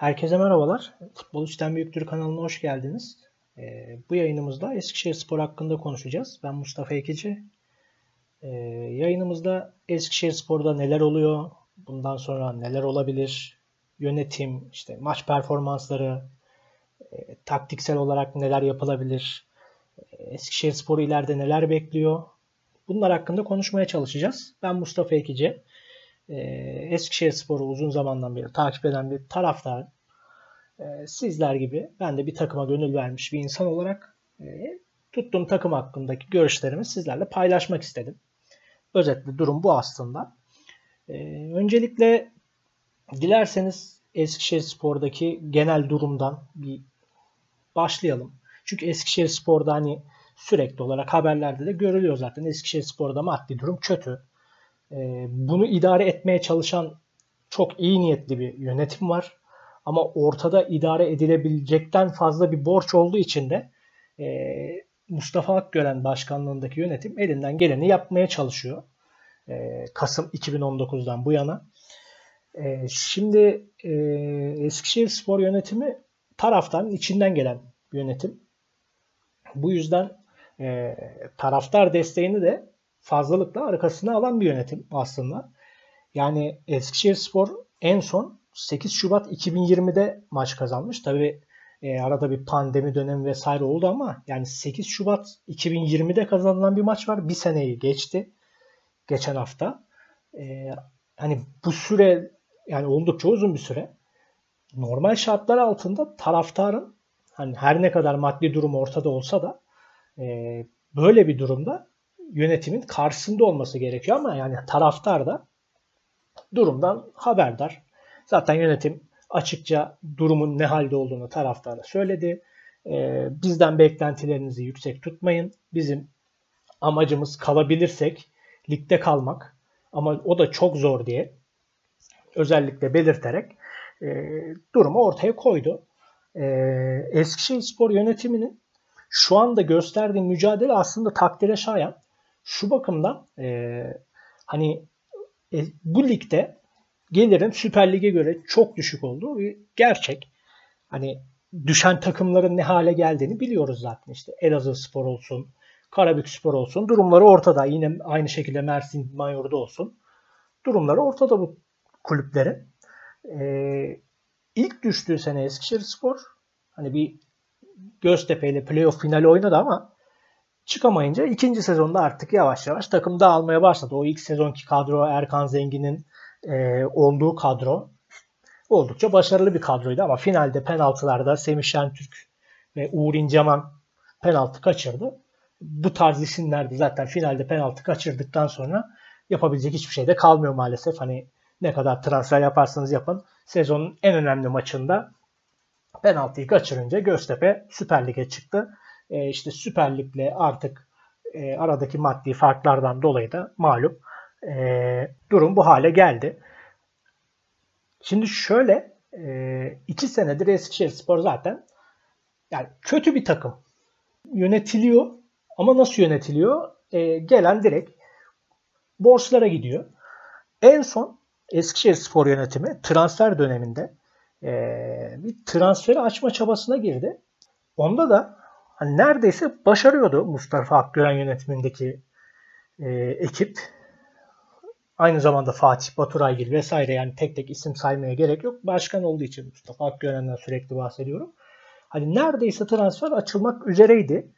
Herkese merhabalar. Futbol İşten Büyüktür kanalına hoş geldiniz. Ee, bu yayınımızda Eskişehir Spor hakkında konuşacağız. Ben Mustafa Ekici. Ee, yayınımızda Eskişehir Spor'da neler oluyor, bundan sonra neler olabilir, yönetim, işte maç performansları, e, taktiksel olarak neler yapılabilir, e, Eskişehir Spor'u ileride neler bekliyor, bunlar hakkında konuşmaya çalışacağız. Ben Mustafa Ekici. Ee, Eskişehir Spor'u uzun zamandan beri takip eden bir taraftar. Ee, sizler gibi ben de bir takıma gönül vermiş bir insan olarak e, tuttuğum takım hakkındaki görüşlerimi sizlerle paylaşmak istedim. Özetle durum bu aslında. Ee, öncelikle dilerseniz Eskişehir Spor'daki genel durumdan bir başlayalım. Çünkü Eskişehir Spor'da hani sürekli olarak haberlerde de görülüyor zaten. Eskişehir Spor'da maddi durum kötü. Ee, bunu idare etmeye çalışan çok iyi niyetli bir yönetim var. Ama ortada idare edilebilecekten fazla bir borç olduğu için de e, Mustafa Akgören başkanlığındaki yönetim elinden geleni yapmaya çalışıyor. E, Kasım 2019'dan bu yana. E, şimdi Eskişehir Spor yönetimi taraftan içinden gelen yönetim. Bu yüzden taraftar desteğini de fazlalıkla arkasına alan bir yönetim aslında. Yani Eskişehir Spor en son 8 Şubat 2020'de maç kazanmış. Tabi e, arada bir pandemi dönemi vesaire oldu ama yani 8 Şubat 2020'de kazanılan bir maç var. Bir seneyi geçti. Geçen hafta. E, hani bu süre yani oldukça uzun bir süre. Normal şartlar altında taraftarın hani her ne kadar maddi durum ortada olsa da e, böyle bir durumda yönetimin karşısında olması gerekiyor ama yani taraftar da durumdan haberdar. Zaten yönetim açıkça durumun ne halde olduğunu taraftara söyledi. Ee, bizden beklentilerinizi yüksek tutmayın. Bizim amacımız kalabilirsek ligde kalmak ama o da çok zor diye özellikle belirterek e, durumu ortaya koydu. E, Eskişehir Spor yönetiminin şu anda gösterdiği mücadele aslında takdire şayan. Şu bakımdan e, hani e, bu ligde gelirin Süper Lig'e göre çok düşük olduğu bir gerçek. Hani düşen takımların ne hale geldiğini biliyoruz zaten işte. Elazığ Spor olsun, Karabük Spor olsun. Durumları ortada. Yine aynı şekilde Mersin Mayor'da olsun. Durumları ortada bu kulüplerin. Ee, ilk düştüğü sene Eskişehir Spor hani bir Göztepe ile playoff finali oynadı ama çıkamayınca ikinci sezonda artık yavaş yavaş takım dağılmaya başladı. O ilk sezonki kadro Erkan Zengin'in e, olduğu kadro oldukça başarılı bir kadroydu ama finalde penaltılarda Semih Şentürk ve Uğur İnceman penaltı kaçırdı. Bu tarz isimlerde zaten finalde penaltı kaçırdıktan sonra yapabilecek hiçbir şey de kalmıyor maalesef. Hani ne kadar transfer yaparsanız yapın sezonun en önemli maçında penaltıyı kaçırınca Göztepe Süper Lig'e çıktı. E, işte Süper Lig'le artık e, aradaki maddi farklardan dolayı da malum e, durum bu hale geldi. Şimdi şöyle e, iki senedir Eskişehir Spor zaten yani kötü bir takım. Yönetiliyor ama nasıl yönetiliyor? Gelen direkt borçlara gidiyor. En son Eskişehir Spor yönetimi transfer döneminde bir transferi açma çabasına girdi. Onda da hani neredeyse başarıyordu Mustafa Akgören yönetimindeki e, ekip. Aynı zamanda Fatih Baturaygil vesaire yani tek tek isim saymaya gerek yok. Başkan olduğu için Mustafa Akgören'den sürekli bahsediyorum. Hani neredeyse transfer açılmak üzereydi.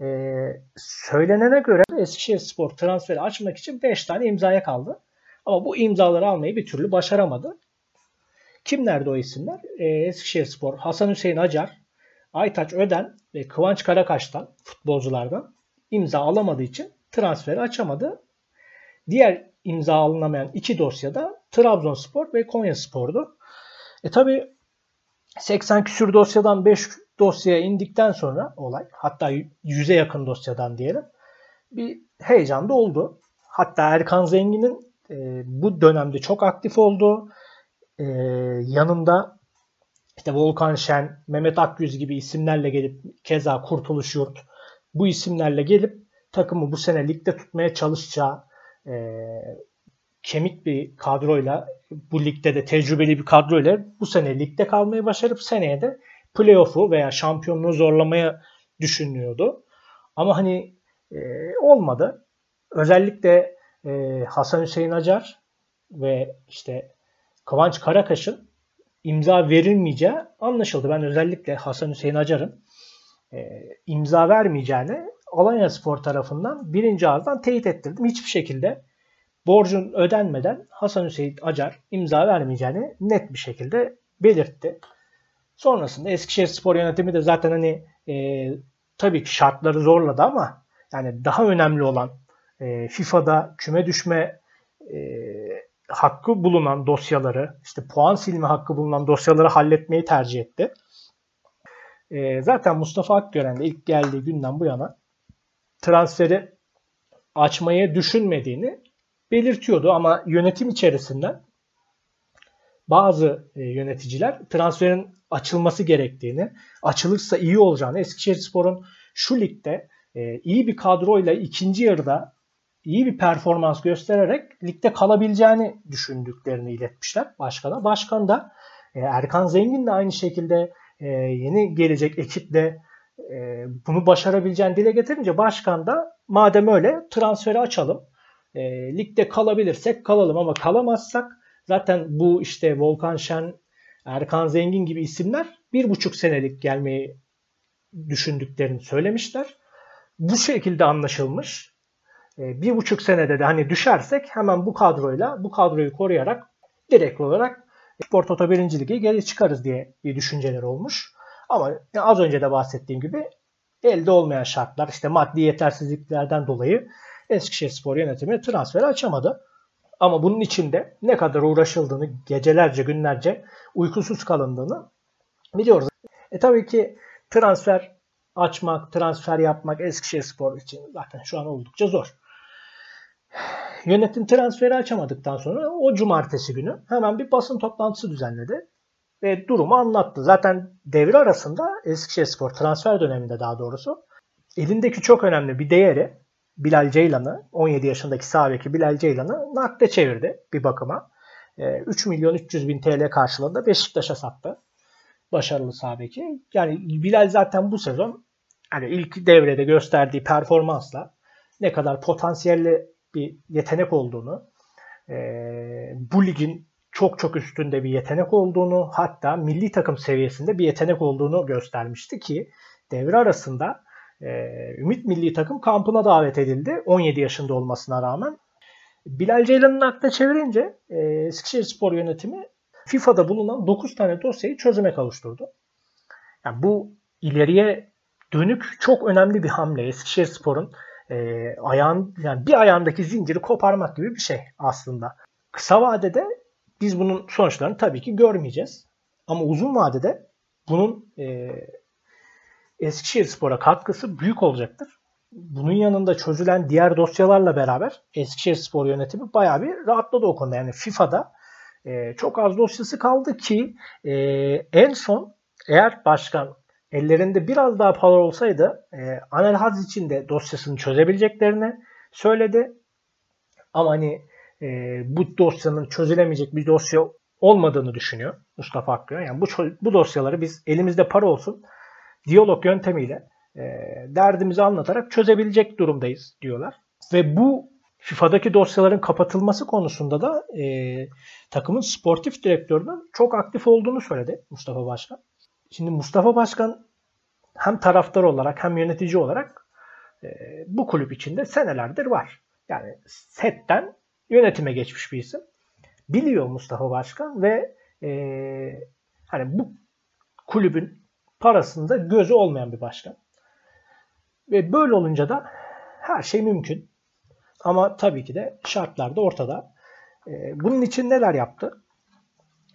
Ee, söylenene göre Eskişehir Spor transferi açmak için 5 tane imzaya kaldı. Ama bu imzaları almayı bir türlü başaramadı. Kimlerdi o isimler? Ee, Eskişehir Spor, Hasan Hüseyin Acar, Aytaç Öden ve Kıvanç Karakaş'tan futbolculardan imza alamadığı için transferi açamadı. Diğer imza alınamayan iki dosyada Trabzonspor ve Konyaspor'du. E tabi 80 küsür dosyadan 5 dosyaya indikten sonra olay hatta 100'e yakın dosyadan diyelim bir heyecan da oldu. Hatta Erkan Zengin'in e, bu dönemde çok aktif olduğu e, yanında işte Volkan Şen, Mehmet Akgüz gibi isimlerle gelip keza Kurtuluş Yurt bu isimlerle gelip takımı bu sene ligde tutmaya çalışacağı e, kemik bir kadroyla bu ligde de tecrübeli bir kadroyla bu sene ligde kalmayı başarıp seneye de playoff'u veya şampiyonluğu zorlamaya düşünüyordu. Ama hani e, olmadı. Özellikle e, Hasan Hüseyin Acar ve işte Kıvanç Karakaş'ın imza verilmeyeceği anlaşıldı. Ben özellikle Hasan Hüseyin Acar'ın e, imza vermeyeceğini Alanya Spor tarafından birinci ağızdan teyit ettirdim. Hiçbir şekilde borcun ödenmeden Hasan Hüseyin Acar imza vermeyeceğini net bir şekilde belirtti. Sonrasında Eskişehir Spor yönetimi de zaten hani e, tabii ki şartları zorladı ama yani daha önemli olan e, FIFA'da küme düşme e, hakkı bulunan dosyaları, işte puan silme hakkı bulunan dosyaları halletmeyi tercih etti. E, zaten Mustafa Akgören de ilk geldiği günden bu yana transferi açmayı düşünmediğini belirtiyordu ama yönetim içerisinden bazı e, yöneticiler transferin açılması gerektiğini, açılırsa iyi olacağını, Eskişehirspor'un şu ligde e, iyi bir kadroyla ikinci yarıda iyi bir performans göstererek ligde kalabileceğini düşündüklerini iletmişler başkana. Başkan da e, Erkan Zengin de aynı şekilde e, yeni gelecek ekiple e, bunu başarabileceğini dile getirince başkan da madem öyle transferi açalım. E, ligde kalabilirsek kalalım ama kalamazsak zaten bu işte Volkan Şen, Erkan Zengin gibi isimler bir buçuk senelik gelmeyi düşündüklerini söylemişler. Bu şekilde anlaşılmış. E, bir buçuk senede de hani düşersek hemen bu kadroyla bu kadroyu koruyarak direkt olarak Spor Toto 1. Lig'e geri çıkarız diye bir düşünceler olmuş. Ama az önce de bahsettiğim gibi elde olmayan şartlar işte maddi yetersizliklerden dolayı Eskişehir Spor yönetimi transferi açamadı. Ama bunun içinde ne kadar uğraşıldığını, gecelerce günlerce uykusuz kalındığını biliyoruz. E tabii ki transfer açmak, transfer yapmak Eskişehir Spor için zaten şu an oldukça zor. Yönetim transferi açamadıktan sonra o cumartesi günü hemen bir basın toplantısı düzenledi ve durumu anlattı. Zaten devre arasında Eskişehirspor transfer döneminde daha doğrusu elindeki çok önemli bir değeri Bilal Ceylan'ı 17 yaşındaki sağ Bilal Ceylan'ı nakde çevirdi bir bakıma. 3 ee, milyon 300 bin TL karşılığında Beşiktaş'a sattı. Başarılı sağ Yani Bilal zaten bu sezon hani ilk devrede gösterdiği performansla ne kadar potansiyelli bir yetenek olduğunu, e, bu ligin çok çok üstünde bir yetenek olduğunu hatta milli takım seviyesinde bir yetenek olduğunu göstermişti ki devre arasında e, Ümit milli takım kampına davet edildi 17 yaşında olmasına rağmen. Bilal Ceylan'ın aklına çevirince e, Eskişehir Spor yönetimi FIFA'da bulunan 9 tane dosyayı çözüme kavuşturdu. Yani bu ileriye dönük çok önemli bir hamle. Eskişehir Spor'un e, ayağın yani bir ayağındaki zinciri koparmak gibi bir şey aslında. Kısa vadede biz bunun sonuçlarını tabii ki görmeyeceğiz. Ama uzun vadede bunun e, Eskişehir Spor'a katkısı büyük olacaktır. Bunun yanında çözülen diğer dosyalarla beraber Eskişehir Spor yönetimi bayağı bir rahatladı o konuda. Yani FIFA'da e, çok az dosyası kaldı ki e, en son eğer başkan ellerinde biraz daha para olsaydı e, Anel Haz için de dosyasını çözebileceklerini söyledi. Ama hani e, bu dosyanın çözülemeyecek bir dosya olmadığını düşünüyor Mustafa Akgören. Yani bu, bu dosyaları biz elimizde para olsun diyalog yöntemiyle e, derdimizi anlatarak çözebilecek durumdayız diyorlar. Ve bu FIFA'daki dosyaların kapatılması konusunda da e, takımın sportif direktörünün çok aktif olduğunu söyledi Mustafa Başkan. Şimdi Mustafa Başkan hem taraftar olarak hem yönetici olarak e, bu kulüp içinde senelerdir var. Yani setten yönetime geçmiş bir isim. Biliyor Mustafa Başkan ve e, hani bu kulübün parasında gözü olmayan bir başkan. Ve böyle olunca da her şey mümkün. Ama tabii ki de şartlar da ortada. E, bunun için neler yaptı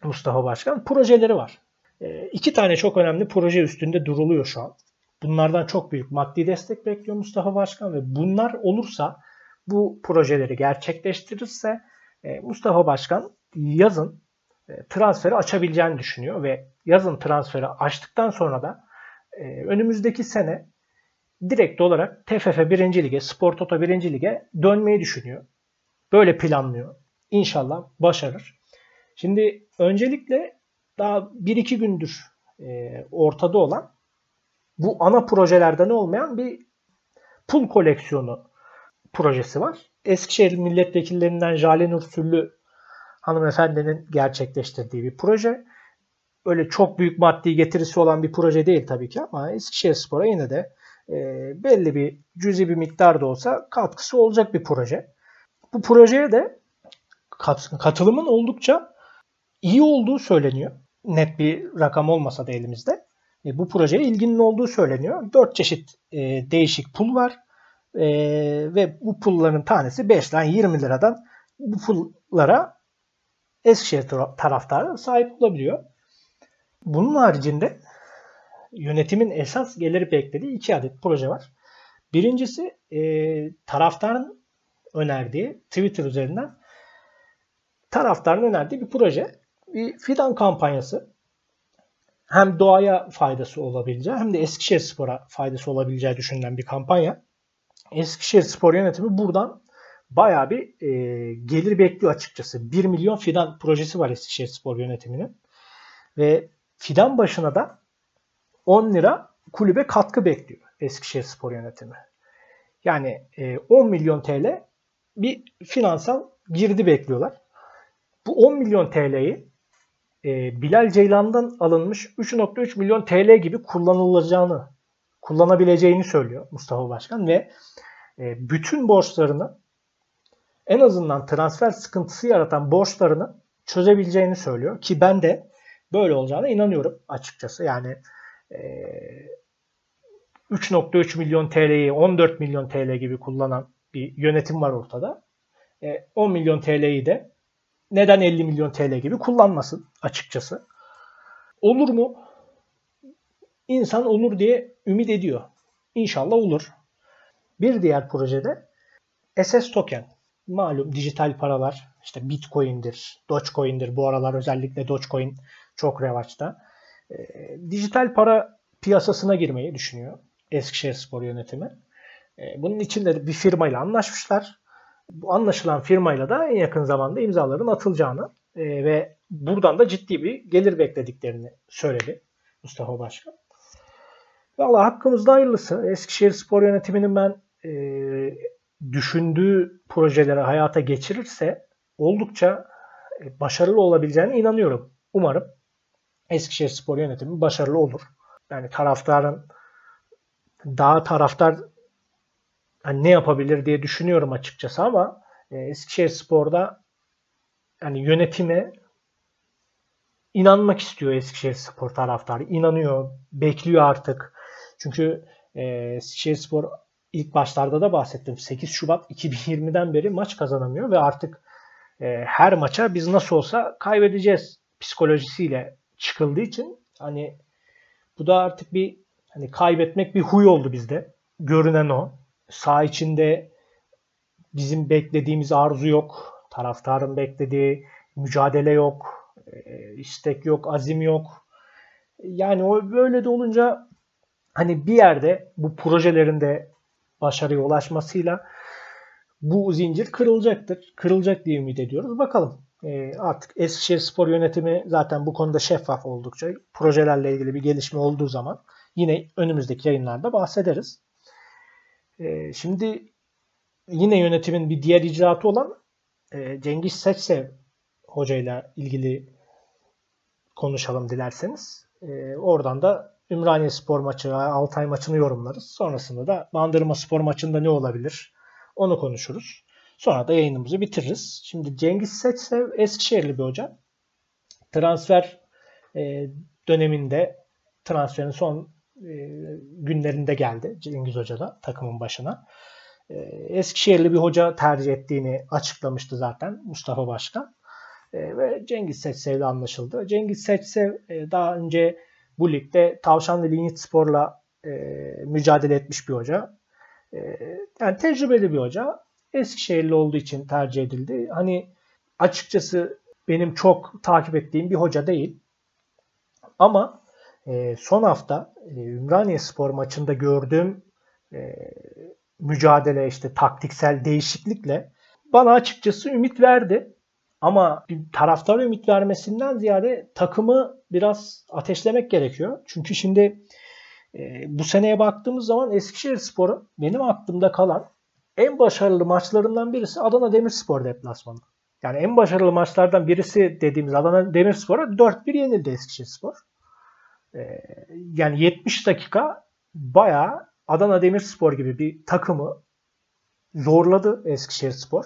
Mustafa Başkan? Projeleri var. E, iki tane çok önemli proje üstünde duruluyor şu an. Bunlardan çok büyük maddi destek bekliyor Mustafa Başkan ve bunlar olursa bu projeleri gerçekleştirirse e, Mustafa Başkan yazın e, transferi açabileceğini düşünüyor ve yazın transferi açtıktan sonra da e, önümüzdeki sene direkt olarak TFF 1. Lige, Spor Toto 1. Lige dönmeyi düşünüyor. Böyle planlıyor. inşallah başarır. Şimdi öncelikle daha 1-2 gündür e, ortada olan bu ana projelerden olmayan bir pul koleksiyonu projesi var. Eskişehir milletvekillerinden Jale Nur Süllü hanımefendinin gerçekleştirdiği bir proje. Öyle çok büyük maddi getirisi olan bir proje değil tabii ki ama Eskişehir Spor'a yine de e, belli bir cüzi bir miktar da olsa katkısı olacak bir proje. Bu projeye de katılımın oldukça iyi olduğu söyleniyor. Net bir rakam olmasa da elimizde. E, bu projeye ilginin olduğu söyleniyor. 4 çeşit e, değişik pul var. E, ve bu pulların tanesi 5 lira 20 liradan bu pullara Eskişehir taraftarı sahip olabiliyor. Bunun haricinde yönetimin esas gelir beklediği iki adet proje var. Birincisi e, taraftarın önerdiği Twitter üzerinden taraftarın önerdiği bir proje. Bir fidan kampanyası. Hem doğaya faydası olabileceği hem de Eskişehir Spor'a faydası olabileceği düşünülen bir kampanya. Eskişehir Spor yönetimi buradan baya bir e, gelir bekliyor açıkçası. 1 milyon fidan projesi var Eskişehir Spor yönetiminin. Ve fidan başına da 10 lira kulübe katkı bekliyor Eskişehir Spor yönetimi. Yani e, 10 milyon TL bir finansal girdi bekliyorlar. Bu 10 milyon TL'yi e, Bilal Ceylan'dan alınmış 3.3 milyon TL gibi kullanılacağını, kullanabileceğini söylüyor Mustafa Başkan ve e, bütün borçlarını en azından transfer sıkıntısı yaratan borçlarını çözebileceğini söylüyor ki ben de böyle olacağına inanıyorum açıkçası. Yani e, 3.3 milyon TL'yi 14 milyon TL gibi kullanan bir yönetim var ortada. E, 10 milyon TL'yi de neden 50 milyon TL gibi kullanmasın açıkçası. Olur mu? İnsan olur diye ümit ediyor. İnşallah olur. Bir diğer projede SS token. Malum dijital paralar işte Bitcoin'dir, Dogecoin'dir. Bu aralar özellikle Dogecoin çok revaçta. E, dijital para piyasasına girmeyi düşünüyor Eskişehir Spor yönetimi. E, bunun için de bir firmayla anlaşmışlar. Anlaşılan firmayla da en yakın zamanda imzaların atılacağını e, ve buradan da ciddi bir gelir beklediklerini söyledi Mustafa Başkan. Valla hakkımızda hayırlısı. Eskişehir Spor Yönetimi'nin ben e, düşündüğü projeleri hayata geçirirse oldukça e, başarılı olabileceğine inanıyorum. Umarım Eskişehir Spor Yönetimi başarılı olur. Yani taraftarın daha taraftar hani ne yapabilir diye düşünüyorum açıkçası ama e, Eskişehir Spor'da yani yönetime inanmak istiyor Eskişehir Spor taraftarı. İnanıyor, bekliyor artık. Çünkü e, Eskişehir Spor ilk başlarda da bahsettim. 8 Şubat 2020'den beri maç kazanamıyor ve artık e, her maça biz nasıl olsa kaybedeceğiz psikolojisiyle çıkıldığı için hani bu da artık bir hani kaybetmek bir huy oldu bizde. Görünen o. Sağ içinde bizim beklediğimiz arzu yok. Taraftarın beklediği mücadele yok. E, istek yok, azim yok. Yani o böyle de olunca hani bir yerde bu projelerin de başarıya ulaşmasıyla bu zincir kırılacaktır. Kırılacak diye ümit ediyoruz. Bakalım. E, artık Eskişehir Spor Yönetimi zaten bu konuda şeffaf oldukça projelerle ilgili bir gelişme olduğu zaman yine önümüzdeki yayınlarda bahsederiz. E, şimdi yine yönetimin bir diğer icraatı olan e, Cengiz Seçsev hocayla ilgili konuşalım dilerseniz. E, oradan da Ümraniye Spor maçı, Altay maçını yorumlarız. Sonrasında da Bandırma Spor maçında ne olabilir onu konuşuruz. Sonra da yayınımızı bitiririz. Şimdi Cengiz Seçsev Eskişehirli bir hoca. Transfer e, döneminde transferin son günlerinde geldi Cengiz Hoca da takımın başına. E, Eskişehirli bir hoca tercih ettiğini açıklamıştı zaten Mustafa Başkan. E, ve Cengiz Seçsev ile anlaşıldı. Cengiz Seçsev e, daha önce bu ligde Tavşanlı Linyit Spor'la e, mücadele etmiş bir hoca. E, yani tecrübeli bir hoca. Eskişehirli olduğu için tercih edildi. Hani açıkçası benim çok takip ettiğim bir hoca değil. Ama e, son hafta e, Ümraniye Spor maçında gördüğüm e, mücadele işte taktiksel değişiklikle bana açıkçası ümit verdi. Ama bir taraftar ümit vermesinden ziyade takımı biraz ateşlemek gerekiyor. Çünkü şimdi e, bu seneye baktığımız zaman Eskişehir Spor'un benim aklımda kalan en başarılı maçlarından birisi Adana Demirspor deplasmanı. Yani en başarılı maçlardan birisi dediğimiz Adana Demirspor'a 4-1 yenildi Eskişehir Spor. Ee, yani 70 dakika bayağı Adana Demirspor gibi bir takımı zorladı Eskişehir Spor.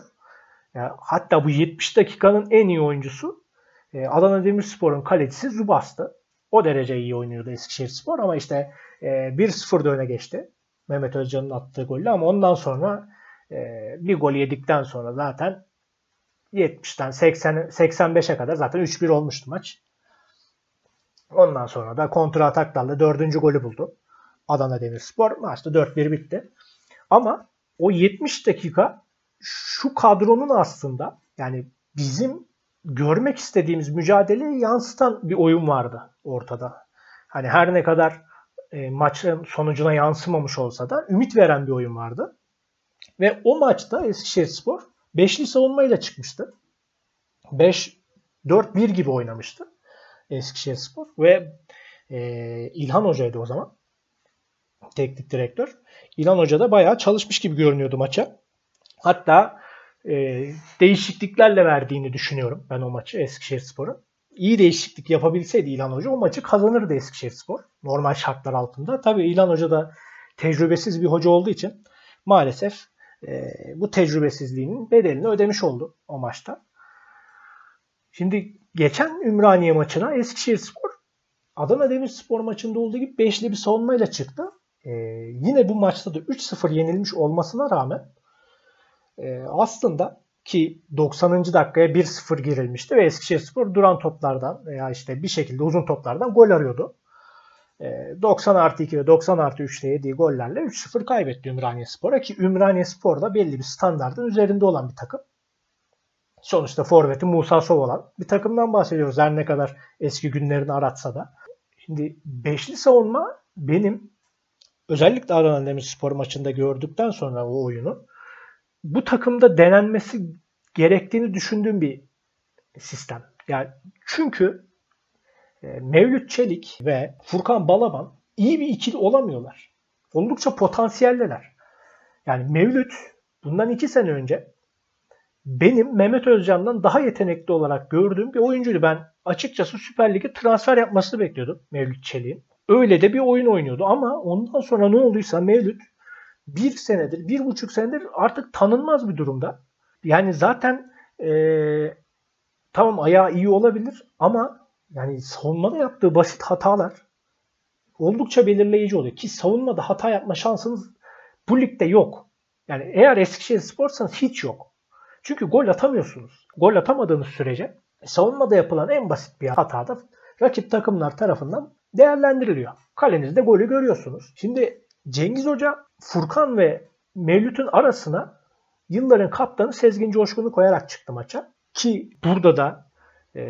Yani hatta bu 70 dakikanın en iyi oyuncusu e, Adana Demirspor'un kalecisi Zubas'tı. O derece iyi oynuyordu Eskişehir Spor ama işte e, 1-0'da öne geçti. Mehmet Özcan'ın attığı golle ama ondan sonra e, bir gol yedikten sonra zaten 70'ten 80 85'e kadar zaten 3-1 olmuştu maç. Ondan sonra da kontra ataklarla dördüncü golü buldu. Adana Demirspor maçta 4-1 bitti. Ama o 70 dakika şu kadronun aslında yani bizim görmek istediğimiz mücadeleyi yansıtan bir oyun vardı ortada. Hani her ne kadar e, maçın sonucuna yansımamış olsa da ümit veren bir oyun vardı. Ve o maçta Eskişehirspor beşli savunmayla çıkmıştı. 5-4-1 gibi oynamıştı Eskişehirspor ve e, İlhan Hoca'ydı o zaman teknik direktör. İlhan Hoca da bayağı çalışmış gibi görünüyordu maça. Hatta e, değişikliklerle verdiğini düşünüyorum ben o maçı Eskişehirspor'un. İyi değişiklik yapabilseydi İlhan Hoca o maçı kazanırdı Eskişehirspor. Normal şartlar altında. Tabii İlhan Hoca da tecrübesiz bir hoca olduğu için maalesef e, bu tecrübesizliğinin bedelini ödemiş oldu o maçta. Şimdi geçen Ümraniye maçına Eskişehirspor Adana Demirspor maçında olduğu gibi beşli bir savunmayla çıktı. Ee, yine bu maçta da 3-0 yenilmiş olmasına rağmen e, aslında ki 90. dakikaya 1-0 girilmişti ve Eskişehirspor duran toplardan veya işte bir şekilde uzun toplardan gol arıyordu. 90 ee, artı 2 ve 90 artı 3'te yediği gollerle 3-0 kaybetti Ümraniye Spor'a ki Ümraniye Spor da belli bir standartın üzerinde olan bir takım. Sonuçta forveti Musa Sov olan bir takımdan bahsediyoruz her ne kadar eski günlerini aratsa da. Şimdi beşli savunma benim özellikle Adana Demirspor maçında gördükten sonra o oyunu bu takımda denenmesi gerektiğini düşündüğüm bir sistem. Yani çünkü e, Mevlüt Çelik ve Furkan Balaban iyi bir ikili olamıyorlar. Oldukça potansiyelliler. Yani Mevlüt bundan iki sene önce benim Mehmet Özcan'dan daha yetenekli olarak gördüğüm bir oyuncuydu. Ben açıkçası Süper Lig'e transfer yapmasını bekliyordum Mevlüt Çelik'in. Öyle de bir oyun oynuyordu ama ondan sonra ne olduysa Mevlüt bir senedir, bir buçuk senedir artık tanınmaz bir durumda. Yani zaten ee, tamam ayağı iyi olabilir ama yani savunmada yaptığı basit hatalar oldukça belirleyici oluyor. Ki savunmada hata yapma şansınız bu ligde yok. Yani eğer Eskişehir Spor'sanız hiç yok. Çünkü gol atamıyorsunuz. Gol atamadığınız sürece savunmada yapılan en basit bir hata da rakip takımlar tarafından değerlendiriliyor. Kalenizde golü görüyorsunuz. Şimdi Cengiz Hoca Furkan ve Mevlüt'ün arasına yılların kaptanı Sezgin Coşkun'u koyarak çıktı maça. Ki burada da e,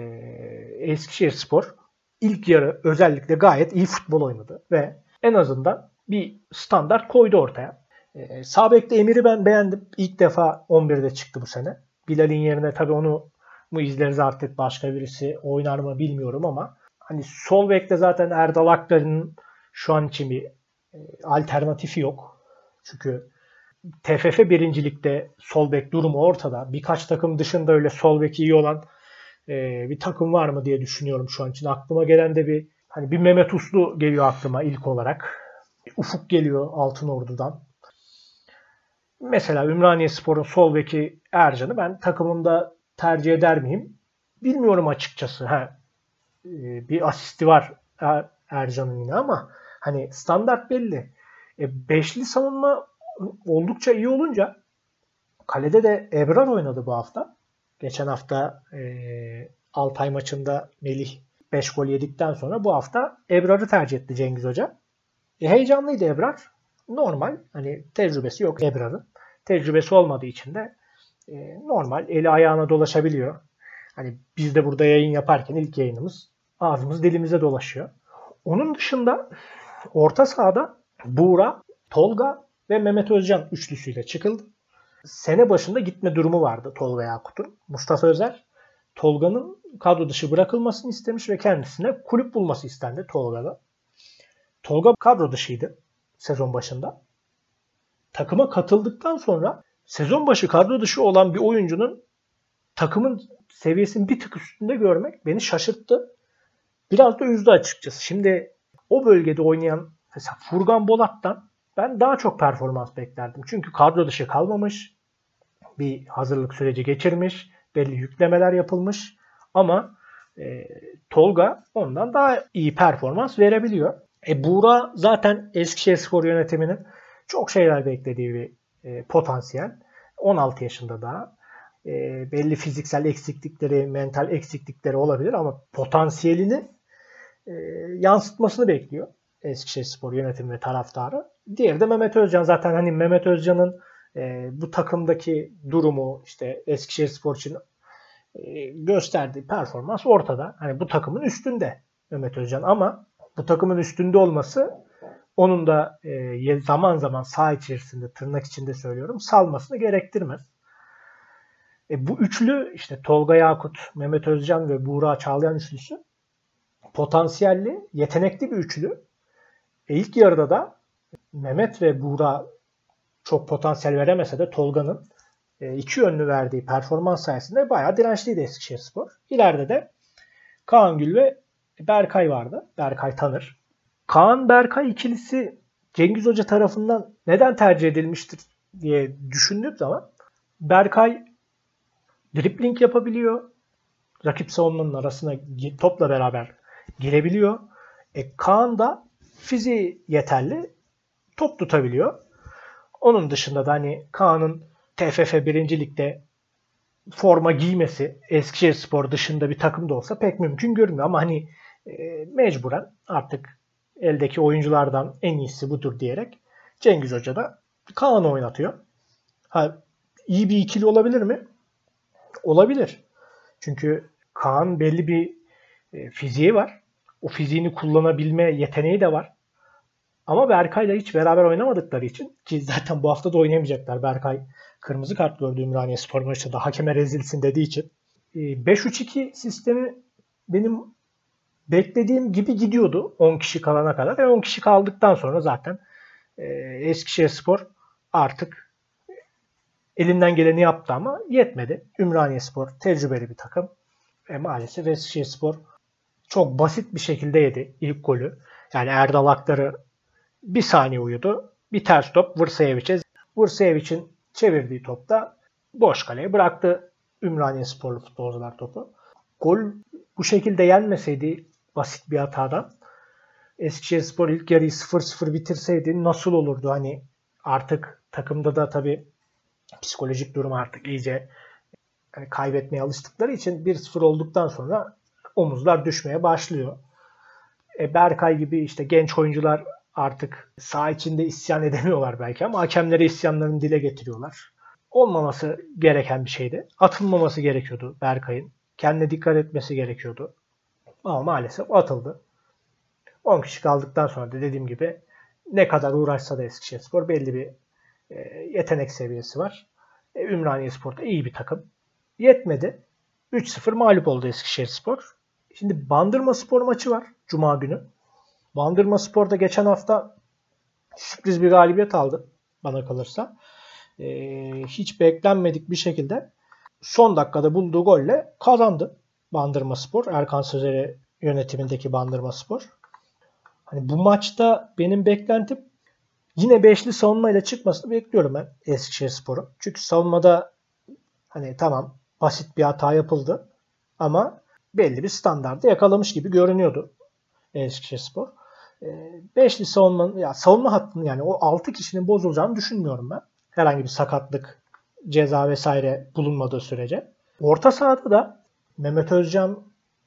Eskişehir Spor ilk yarı özellikle gayet iyi futbol oynadı ve en azından bir standart koydu ortaya. E, Sabek'te Emir'i ben beğendim. İlk defa 11'de çıktı bu sene. Bilal'in yerine tabii onu mu izleriz artık başka birisi oynar mı bilmiyorum ama hani sol bekte zaten Erdal Aklar'ın şu an için bir e, alternatifi yok. Çünkü TFF birincilikte sol bek durumu ortada. Birkaç takım dışında öyle sol bek iyi olan e, bir takım var mı diye düşünüyorum şu an için. Aklıma gelen de bir hani bir Mehmet Uslu geliyor aklıma ilk olarak. Ufuk geliyor Altın Ordu'dan. Mesela Ümraniye Spor'un sol beki Ercan'ı ben takımımda tercih eder miyim? Bilmiyorum açıkçası. Ha, e, bir asisti var er, Ercan'ın yine ama hani standart belli. E, beşli savunma oldukça iyi olunca kalede de Ebrar oynadı bu hafta. Geçen hafta e, Altay maçında Melih 5 gol yedikten sonra bu hafta Ebrar'ı tercih etti Cengiz Hoca. E, heyecanlıydı Ebrar. Normal. Hani tecrübesi yok Ebrar'ın. Tecrübesi olmadığı için de e, normal. Eli ayağına dolaşabiliyor. Hani biz de burada yayın yaparken ilk yayınımız ağzımız dilimize dolaşıyor. Onun dışında orta sahada Buğra, Tolga ve Mehmet Özcan üçlüsüyle çıkıldı sene başında gitme durumu vardı Tolga Yakut'un. Mustafa Özer Tolga'nın kadro dışı bırakılmasını istemiş ve kendisine kulüp bulması istendi Tolga'da. Tolga kadro dışıydı sezon başında. Takıma katıldıktan sonra sezon başı kadro dışı olan bir oyuncunun takımın seviyesini bir tık üstünde görmek beni şaşırttı. Biraz da üzdü açıkçası. Şimdi o bölgede oynayan mesela Furkan Bolat'tan ben daha çok performans beklerdim. Çünkü kadro dışı kalmamış. Bir hazırlık süreci geçirmiş. Belli yüklemeler yapılmış. Ama e, Tolga ondan daha iyi performans verebiliyor. E Buğra zaten Eskişehir Spor yönetiminin çok şeyler beklediği bir e, potansiyel. 16 yaşında daha. E, belli fiziksel eksiklikleri, mental eksiklikleri olabilir ama potansiyelini e, yansıtmasını bekliyor Eskişehir Spor yönetimi ve taraftarı. Diğeri de Mehmet Özcan. Zaten hani Mehmet Özcan'ın e, bu takımdaki durumu işte Eskişehir Spor için e, gösterdiği performans ortada. Hani bu takımın üstünde Mehmet Özcan ama bu takımın üstünde olması onun da e, zaman zaman sağ içerisinde tırnak içinde söylüyorum salmasını gerektirmez. E, bu üçlü işte Tolga Yakut, Mehmet Özcan ve Buğra Çağlayan üçlüsü potansiyelli, yetenekli bir üçlü. E, ilk yarıda da Mehmet ve Buğra çok potansiyel veremese de Tolga'nın e, iki yönlü verdiği performans sayesinde bayağı dirençliydi Eskişehir Spor. İleride de Kaan Gül ve Berkay vardı. Berkay tanır. Kaan Berkay ikilisi Cengiz Hoca tarafından neden tercih edilmiştir diye düşündüğüm zaman Berkay dripling yapabiliyor. Rakip savunmanın arasına topla beraber girebiliyor. E, Kaan da fiziği yeterli top tutabiliyor. Onun dışında da hani Kaan'ın TFF 1. Lig'de forma giymesi Eskişehir Spor dışında bir takım da olsa pek mümkün görünmüyor. Ama hani e, mecburen artık eldeki oyunculardan en iyisi budur diyerek Cengiz Hoca da Kaan'ı oynatıyor. Ha, iyi bir ikili olabilir mi? Olabilir. Çünkü Kaan belli bir e, fiziği var. O fiziğini kullanabilme yeteneği de var. Ama Berkay'la hiç beraber oynamadıkları için ki zaten bu hafta da oynayamayacaklar. Berkay kırmızı kart gördü Ümraniye Spor maçında hakeme rezilsin dediği için. 5-3-2 e, sistemi benim beklediğim gibi gidiyordu 10 kişi kalana kadar. Ve 10 kişi kaldıktan sonra zaten e, Eskişehir Spor artık elinden geleni yaptı ama yetmedi. Ümraniye Spor tecrübeli bir takım. E, maalesef Eskişehir Spor çok basit bir şekilde yedi ilk golü. Yani Erdal Aktar'ı bir saniye uyudu. Bir ters top Vırsayevic'e. Vırsayevic'in çevirdiği topta boş kaleye bıraktı Ümraniye sporlu futbolcular topu. Gol bu şekilde yenmeseydi basit bir hatadan Eskişehir Spor ilk yarıyı 0-0 bitirseydi nasıl olurdu? Hani artık takımda da tabii psikolojik durum artık iyice yani kaybetmeye alıştıkları için 1-0 olduktan sonra omuzlar düşmeye başlıyor. E Berkay gibi işte genç oyuncular artık sağ içinde isyan edemiyorlar belki ama hakemlere isyanlarını dile getiriyorlar. Olmaması gereken bir şeydi. Atılmaması gerekiyordu Berkay'ın. Kendine dikkat etmesi gerekiyordu. Ama maalesef atıldı. 10 kişi kaldıktan sonra da dediğim gibi ne kadar uğraşsa da Eskişehirspor belli bir e, yetenek seviyesi var. E, Ümraniye Spor da iyi bir takım. Yetmedi. 3-0 mağlup oldu Eskişehirspor. Şimdi Bandırma Spor maçı var Cuma günü. Bandırma Spor'da geçen hafta sürpriz bir galibiyet aldı bana kalırsa. Ee, hiç beklenmedik bir şekilde son dakikada bulduğu golle kazandı Bandırma Spor. Erkan Sözer'e yönetimindeki Bandırma Spor. Hani bu maçta benim beklentim yine beşli savunmayla çıkmasını bekliyorum ben Eskişehir Spor'un. Çünkü savunmada hani tamam basit bir hata yapıldı ama belli bir standardı yakalamış gibi görünüyordu Eskişehir Spor. Ee, beşli savunma, ya savunma hattının yani o 6 kişinin bozulacağını düşünmüyorum ben. Herhangi bir sakatlık, ceza vesaire bulunmadığı sürece. Orta sahada da Mehmet Özcan,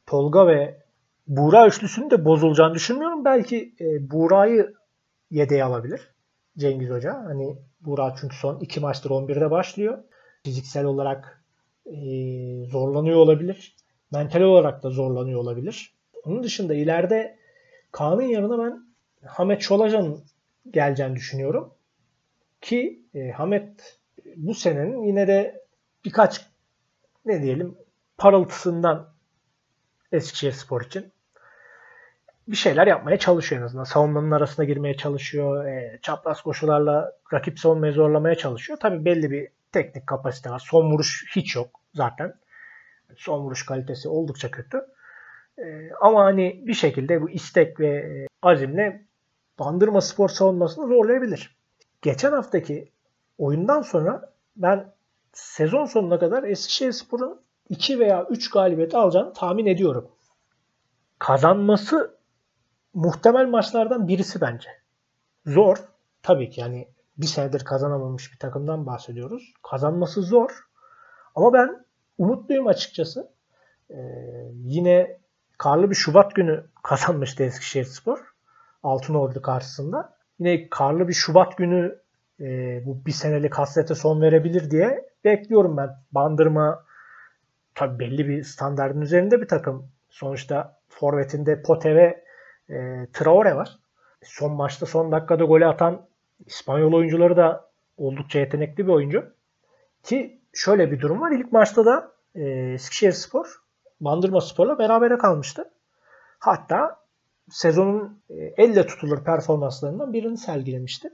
Tolga ve Buğra üçlüsünün de bozulacağını düşünmüyorum. Belki e, Buğra'yı yedeğe alabilir Cengiz Hoca. Hani Buğra çünkü son iki maçtır 11'de başlıyor. Fiziksel olarak e, zorlanıyor olabilir. Mental olarak da zorlanıyor olabilir. Onun dışında ileride Kaan'ın yanına ben Hamet Çolacan'ın geleceğini düşünüyorum. Ki e, Hamet bu senenin yine de birkaç ne diyelim parıltısından Eskişehir Spor için bir şeyler yapmaya çalışıyor en azından. Savunmanın arasına girmeye çalışıyor. E, çapraz koşularla rakip savunmayı zorlamaya çalışıyor. Tabi belli bir teknik kapasite var. Son vuruş hiç yok zaten. Son vuruş kalitesi oldukça kötü. E, ama hani bir şekilde bu istek ve e, azimle Bandırma Spor savunmasını zorlayabilir. Geçen haftaki oyundan sonra ben sezon sonuna kadar Eskişehir Spor'un 2 veya 3 galibiyet alacağını tahmin ediyorum. Kazanması muhtemel maçlardan birisi bence. Zor. Tabii ki yani bir senedir kazanamamış bir takımdan bahsediyoruz. Kazanması zor. Ama ben umutluyum açıkçası. Ee, yine karlı bir Şubat günü kazanmıştı Eskişehir Spor. Altınordu karşısında. Yine karlı bir Şubat günü e, bu bir senelik hasrete son verebilir diye bekliyorum ben. Bandırma tabii belli bir standartın üzerinde bir takım. Sonuçta forvetinde Pote ve e, Traore var. Son maçta son dakikada golü atan İspanyol oyuncuları da oldukça yetenekli bir oyuncu. Ki şöyle bir durum var. İlk maçta da e, Eskişehir Spor Bandırma Spor'la berabere kalmıştı. Hatta sezonun e, elle tutulur performanslarından birini sergilemişti.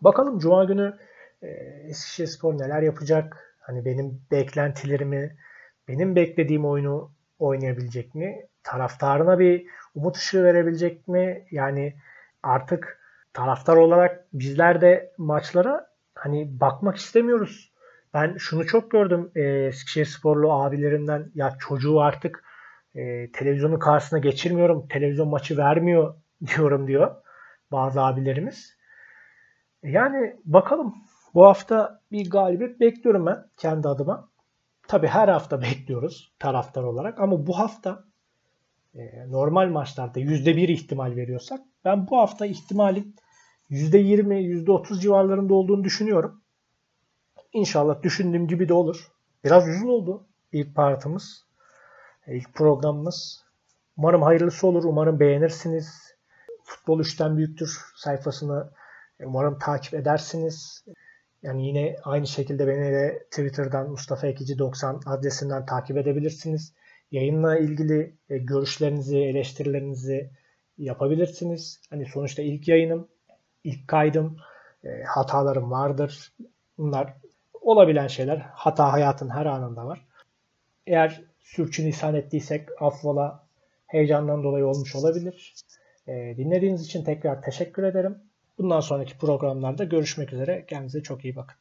Bakalım Cuma günü e, Eskişehir Spor neler yapacak? Hani benim beklentilerimi, benim beklediğim oyunu oynayabilecek mi? Taraftarına bir umut ışığı verebilecek mi? Yani artık taraftar olarak bizler de maçlara hani bakmak istemiyoruz. Ben şunu çok gördüm e, Eskişehir Sporlu abilerimden ya çocuğu artık e, televizyonun karşısına geçirmiyorum. Televizyon maçı vermiyor diyorum diyor bazı abilerimiz. Yani bakalım bu hafta bir galibiyet bekliyorum ben kendi adıma. Tabi her hafta bekliyoruz taraftar olarak ama bu hafta e, normal maçlarda %1 ihtimal veriyorsak ben bu hafta ihtimalin %20, %30 civarlarında olduğunu düşünüyorum. İnşallah düşündüğüm gibi de olur. Biraz uzun oldu ilk partımız. ilk programımız. Umarım hayırlısı olur. Umarım beğenirsiniz. Futbol 3'ten büyüktür sayfasını umarım takip edersiniz. Yani yine aynı şekilde beni de Twitter'dan Mustafa Ekici 90 adresinden takip edebilirsiniz. Yayınla ilgili e, görüşlerinizi, eleştirilerinizi yapabilirsiniz. Hani sonuçta ilk yayınım, ilk kaydım, e, hatalarım vardır. Bunlar olabilen şeyler. Hata hayatın her anında var. Eğer sürçülisan ettiysek affola heyecandan dolayı olmuş olabilir. E, dinlediğiniz için tekrar teşekkür ederim. Bundan sonraki programlarda görüşmek üzere. Kendinize çok iyi bakın.